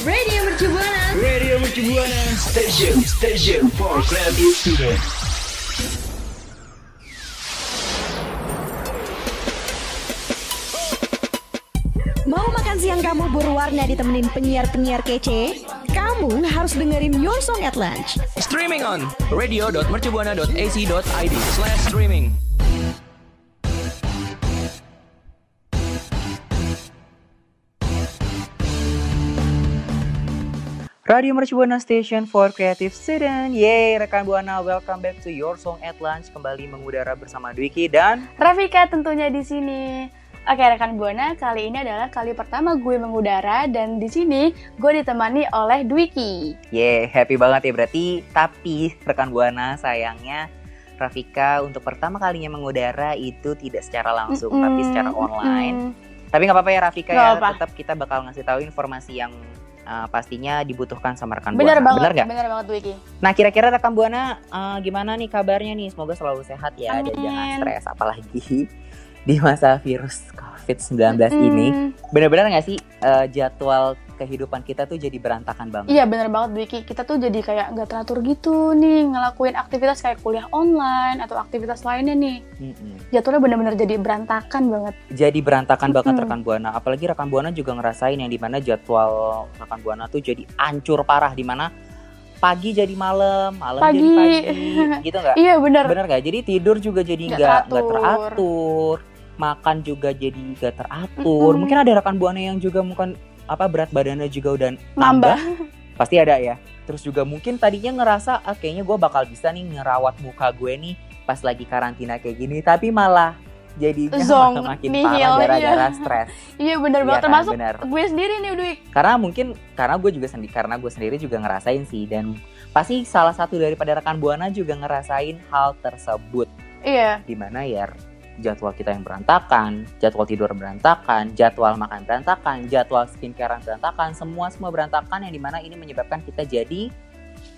Radio Mercu Buana. Radio Mercu Buana Station Station for Creative Student Mau makan siang kamu berwarna ditemenin penyiar-penyiar kece? Kamu harus dengerin Your Song at Lunch. Streaming on radio.mercubuana.ac.id slash streaming. Radio Mercu Buana Station for Creative Student. Yeay, rekan Buana, welcome back to Your Song at Lunch kembali mengudara bersama Dwiki dan Rafika tentunya di sini. Oke rekan Buana, kali ini adalah kali pertama gue mengudara dan di sini gue ditemani oleh Dwiki. Yeay, happy banget ya berarti. Tapi rekan Buana sayangnya Rafika untuk pertama kalinya mengudara itu tidak secara langsung Mm-mm, tapi secara online. mm-mm. Tapi nggak apa-apa ya Rafika Nggak ya, apa. tetap kita bakal ngasih tahu informasi yang uh, pastinya dibutuhkan sama rekan Bener Buana. banget, Bener nggak? bener banget Dwiki. Nah kira-kira rekan Buana uh, gimana nih kabarnya nih? Semoga selalu sehat ya dan Amin. jangan stres apalagi di masa virus COVID-19 ini. Mm, Bener-bener nggak sih uh, jadwal kehidupan kita tuh jadi berantakan banget? Iya bener banget Dwiki, kita tuh jadi kayak nggak teratur gitu nih ngelakuin aktivitas kayak kuliah online atau aktivitas lainnya nih. Mm-mm. Jadwalnya bener-bener jadi berantakan banget. Jadi berantakan banget Mm-mm. rekan Buana. Apalagi rekan Buana juga ngerasain yang di mana jadwal rekan Buana tuh jadi ancur parah di mana pagi jadi malam, malam Pagi. jadi pagi, gitu nggak? Iya bener. Bener nggak? Jadi tidur juga jadi Nggak nggak teratur. teratur, makan juga jadi nggak teratur. Mm-mm. Mungkin ada rekan buana yang juga mungkin apa berat badannya juga udah Nambah. nambah, pasti ada ya. Terus juga mungkin tadinya ngerasa ah, kayaknya gue bakal bisa nih ngerawat muka gue nih pas lagi karantina kayak gini, tapi malah jadinya Zong, malah makin nihil, parah gara-gara iya. stres. Iya bener Iya banget, kan? termasuk Bener. gue sendiri nih Dwik. Karena mungkin karena gue juga sendiri karena gue sendiri juga ngerasain sih dan pasti salah satu daripada rekan buana juga ngerasain hal tersebut Iya, di mana ya jadwal kita yang berantakan, jadwal tidur berantakan, jadwal makan berantakan, jadwal skincare berantakan, semua semua berantakan yang di mana ini menyebabkan kita jadi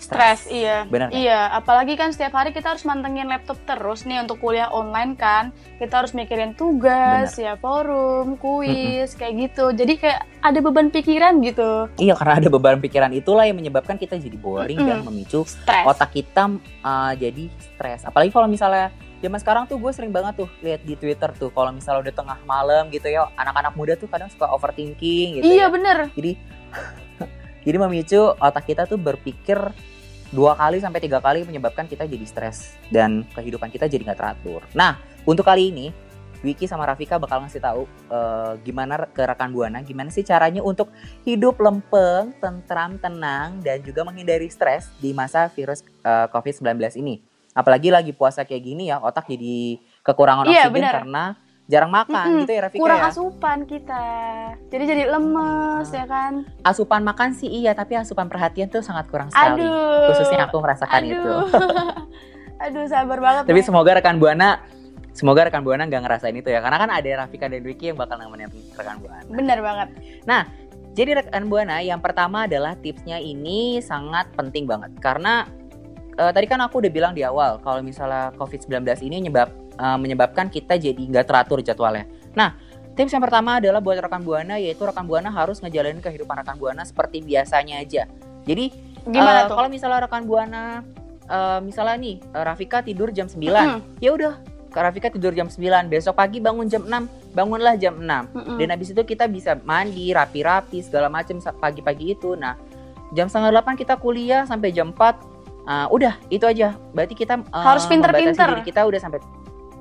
stres, iya. Bener kan? Iya, apalagi kan setiap hari kita harus mantengin laptop terus nih untuk kuliah online kan. Kita harus mikirin tugas, ya forum, kuis, kayak gitu. Jadi kayak ada beban pikiran gitu. Iya karena ada beban pikiran itulah yang menyebabkan kita jadi boring dan Mm-mm. memicu Stres. otak kita uh, jadi stres. Apalagi kalau misalnya zaman sekarang tuh gue sering banget tuh lihat di Twitter tuh kalau misalnya udah tengah malam gitu ya anak-anak muda tuh kadang suka overthinking gitu iya ya. bener. Jadi jadi memicu otak kita tuh berpikir dua kali sampai tiga kali menyebabkan kita jadi stres dan kehidupan kita jadi nggak teratur. Nah untuk kali ini Wiki sama Rafika bakal ngasih tahu eh, gimana ke rekan buana gimana sih caranya untuk hidup lempeng, tentram, tenang dan juga menghindari stres di masa virus eh, COVID-19 ini. Apalagi lagi puasa kayak gini ya otak jadi kekurangan Iya, oksigen benar. karena jarang makan Mm-mm. gitu ya Rafika Kurang ya. asupan kita. Jadi jadi lemes Ah. ya kan. asupan makan sih iya tapi asupan perhatian tuh sangat kurang sekali Aduh. khususnya aku merasakan Aduh. itu Aduh, sabar banget. tapi nih. semoga rekan buana semoga rekan buana nggak ngerasain itu ya karena kan ada Rafika dan Wiki yang bakal nemenin rekan buana Bener banget. jadi rekan buana yang pertama adalah tipsnya ini sangat penting banget karena eh, tadi kan aku udah bilang di awal kalau misalnya COVID-19 ini nyebab eh, menyebabkan kita jadi nggak teratur jadwalnya. Nah, tips yang pertama adalah buat rekan buana yaitu rekan buana harus ngejalanin kehidupan rekan buana seperti biasanya aja. Jadi Gimana tuh? kalau misalnya rekan buana eh, misalnya nih Rafika tidur jam 9, Mm-mm. ya udah Rafika tidur jam 9, besok pagi bangun jam 6, bangunlah jam 6. Mm-mm. Dan habis itu kita bisa mandi, rapi-rapi segala macam pagi-pagi itu. Nah, jam setengah 8 kita kuliah sampai jam 4. Ah, udah, itu aja. Berarti kita ah, Harus pinter-pinter. diri kita udah sampai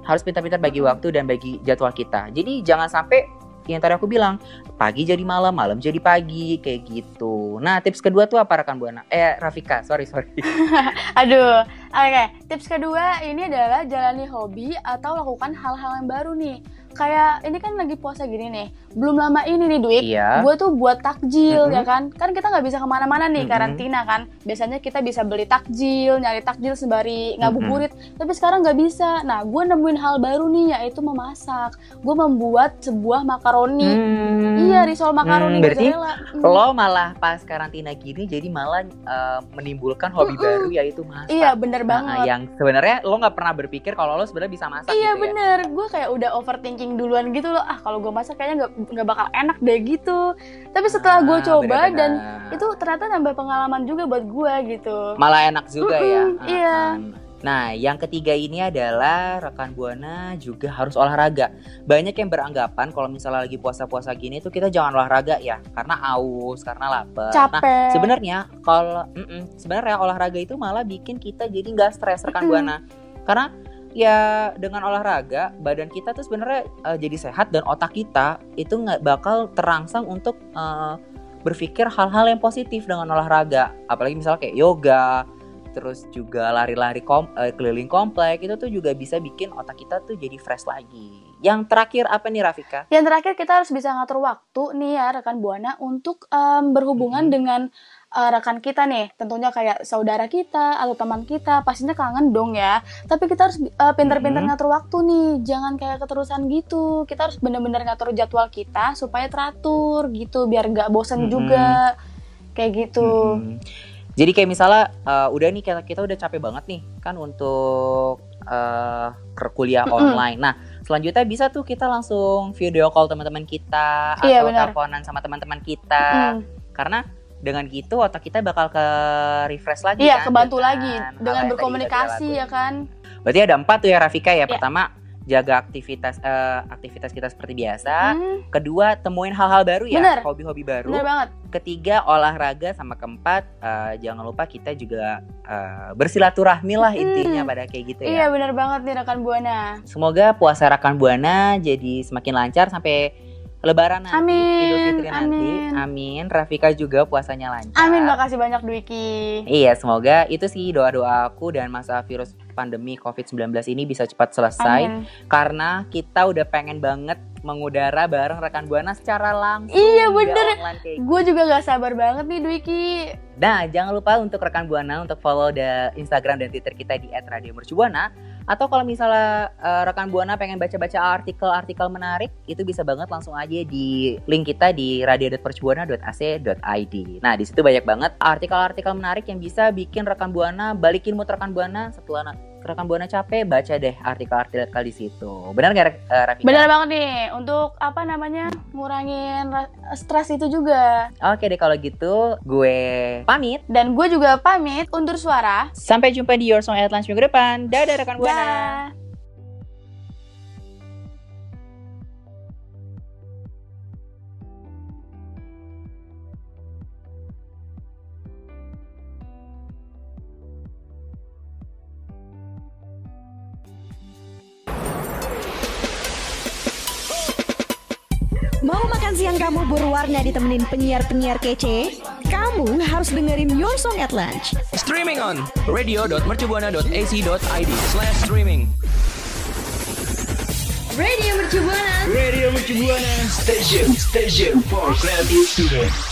harus pintar-pintar bagi waktu dan bagi jadwal kita. Jadi jangan sampai yang tadi aku bilang, pagi jadi malam, malam jadi pagi kayak gitu. Nah, tips kedua tuh apa rekan Buana? Eh, Rafika, sorry sorry. Aduh, oke. Tips kedua ini adalah jalani hobi atau lakukan hal-hal yang baru nih. Kayak ini kan lagi puasa gini nih. Belum lama ini nih Dwik. Iya. Gue tuh buat takjil Mhm. ya kan. Kan kita nggak bisa ke mana-mana nih Mhm. karantina kan. Biasanya kita bisa beli takjil, nyari takjil sembari ngabuburit. Tapi sekarang nggak bisa. Nah, gue nemuin hal baru nih yaitu memasak. Gue membuat sebuah makaroni. Hmm. Iya, risol makaroni Hmm, berarti. Hmm. Lo malah pas karantina gini jadi malah eh, menimbulkan hobi Mm-mm. baru yaitu masak. Iya, bener Nah, banget. yang sebenarnya lo nggak pernah berpikir kalau lo sebenarnya bisa masak Iya gitu ya. bener, gue kayak udah overthinking thinking duluan gitu loh ah kalau gue masak kayaknya nggak nggak bakal enak deh gitu tapi setelah gue Ah, coba dan benar-benar. itu ternyata nambah pengalaman juga buat gue gitu malah enak juga ya. Mm-mm, iya. Ah, Nah, yang ketiga ini adalah rekan buana juga harus olahraga. Banyak yang beranggapan kalau misalnya lagi puasa-puasa gini tuh kita jangan olahraga ya, karena aus, karena lapar. Nah, capek sebenarnya kalau mm-mm, sebenarnya olahraga itu malah bikin kita jadi nggak stres rekan buana. Karena ya dengan olahraga badan kita tuh sebenarnya eh, jadi sehat dan otak kita itu nggak bakal terangsang untuk eh, berpikir hal-hal yang positif dengan olahraga. Apalagi misalnya kayak yoga, terus juga lari-lari kom- eh, keliling komplek itu tuh juga bisa bikin otak kita tuh jadi fresh lagi. Yang terakhir apa nih Rafika? Yang terakhir kita harus bisa ngatur waktu nih ya rekan buana untuk em, berhubungan Mhm. dengan eh, rekan kita nih, tentunya kayak saudara kita atau teman kita, pastinya kangen dong ya. Tapi kita harus pintar-pintar Mhm. ngatur waktu nih, jangan kayak keterusan gitu. Kita harus benar-benar ngatur jadwal kita supaya teratur gitu, biar nggak bosan Mhm. juga kayak gitu. Mm-mm. Jadi kayak misalnya uh, udah nih kita kita udah capek banget nih kan untuk uh, ke- kuliah Mm-mm. online. Nah selanjutnya bisa tuh kita langsung video call teman-teman kita Iya, atau benar. teleponan sama teman-teman kita. Mm. Karena dengan gitu otak kita bakal ke refresh lagi. Iya, kan, kebantu dengan lagi dengan berkomunikasi ya kan. Berarti ada empat tuh ya Rafika ya. Iya. Pertama jaga aktivitas eh, aktivitas kita seperti biasa. Hmm, Kedua temuin hal-hal baru ya, hobi-hobi baru. bener banget. ketiga olahraga sama keempat eh, jangan lupa kita juga eh, bersilaturahmi lah Mm-mm. intinya pada kayak gitu Iya, ya. bener banget nih rekan buana. Semoga puasa rekan buana jadi semakin lancar sampai Lebaran nanti, Amin, Idul Fitri nanti. amin. Amin. Rafika juga puasanya lancar. Amin, makasih banyak Dwiki. Iya, semoga itu sih doa-doa aku dan masa virus pandemi COVID-19 ini bisa cepat selesai Amin. karena kita udah pengen banget mengudara bareng rekan buana secara langsung. Iya, bener. kayak Gue juga gak sabar banget nih Dwiki. Nah, jangan lupa untuk rekan Buana untuk follow the Instagram dan Twitter kita di @radiomercubuana atau kalau misalnya eh, rekan Buana pengen baca-baca artikel-artikel menarik, itu bisa banget langsung aja di link kita di radio.percubuana.ac.id. Nah, di situ banyak banget artikel-artikel menarik yang bisa bikin rekan Buana balikin mood rekan Buana setelah rekan Buana capek baca deh artikel-artikel di situ. Benar nggak Rafika? Bener banget nih, untuk apa namanya, ngurangin ra- stres itu juga. Oke deh kalau gitu, gue pamit. Dan gue juga pamit undur suara. Sampai jumpa di Your Song at Lunch minggu depan. Dadah rekan Buana. Dah. Makan siang kamu berwarna ditemenin penyiar-penyiar kece? Kamu harus dengerin Your Song at Lunch. Streaming on radio.mercubuana.ac.id slash streaming. Radio Mercubuana. Radio Mercubuana Station, station for creative students.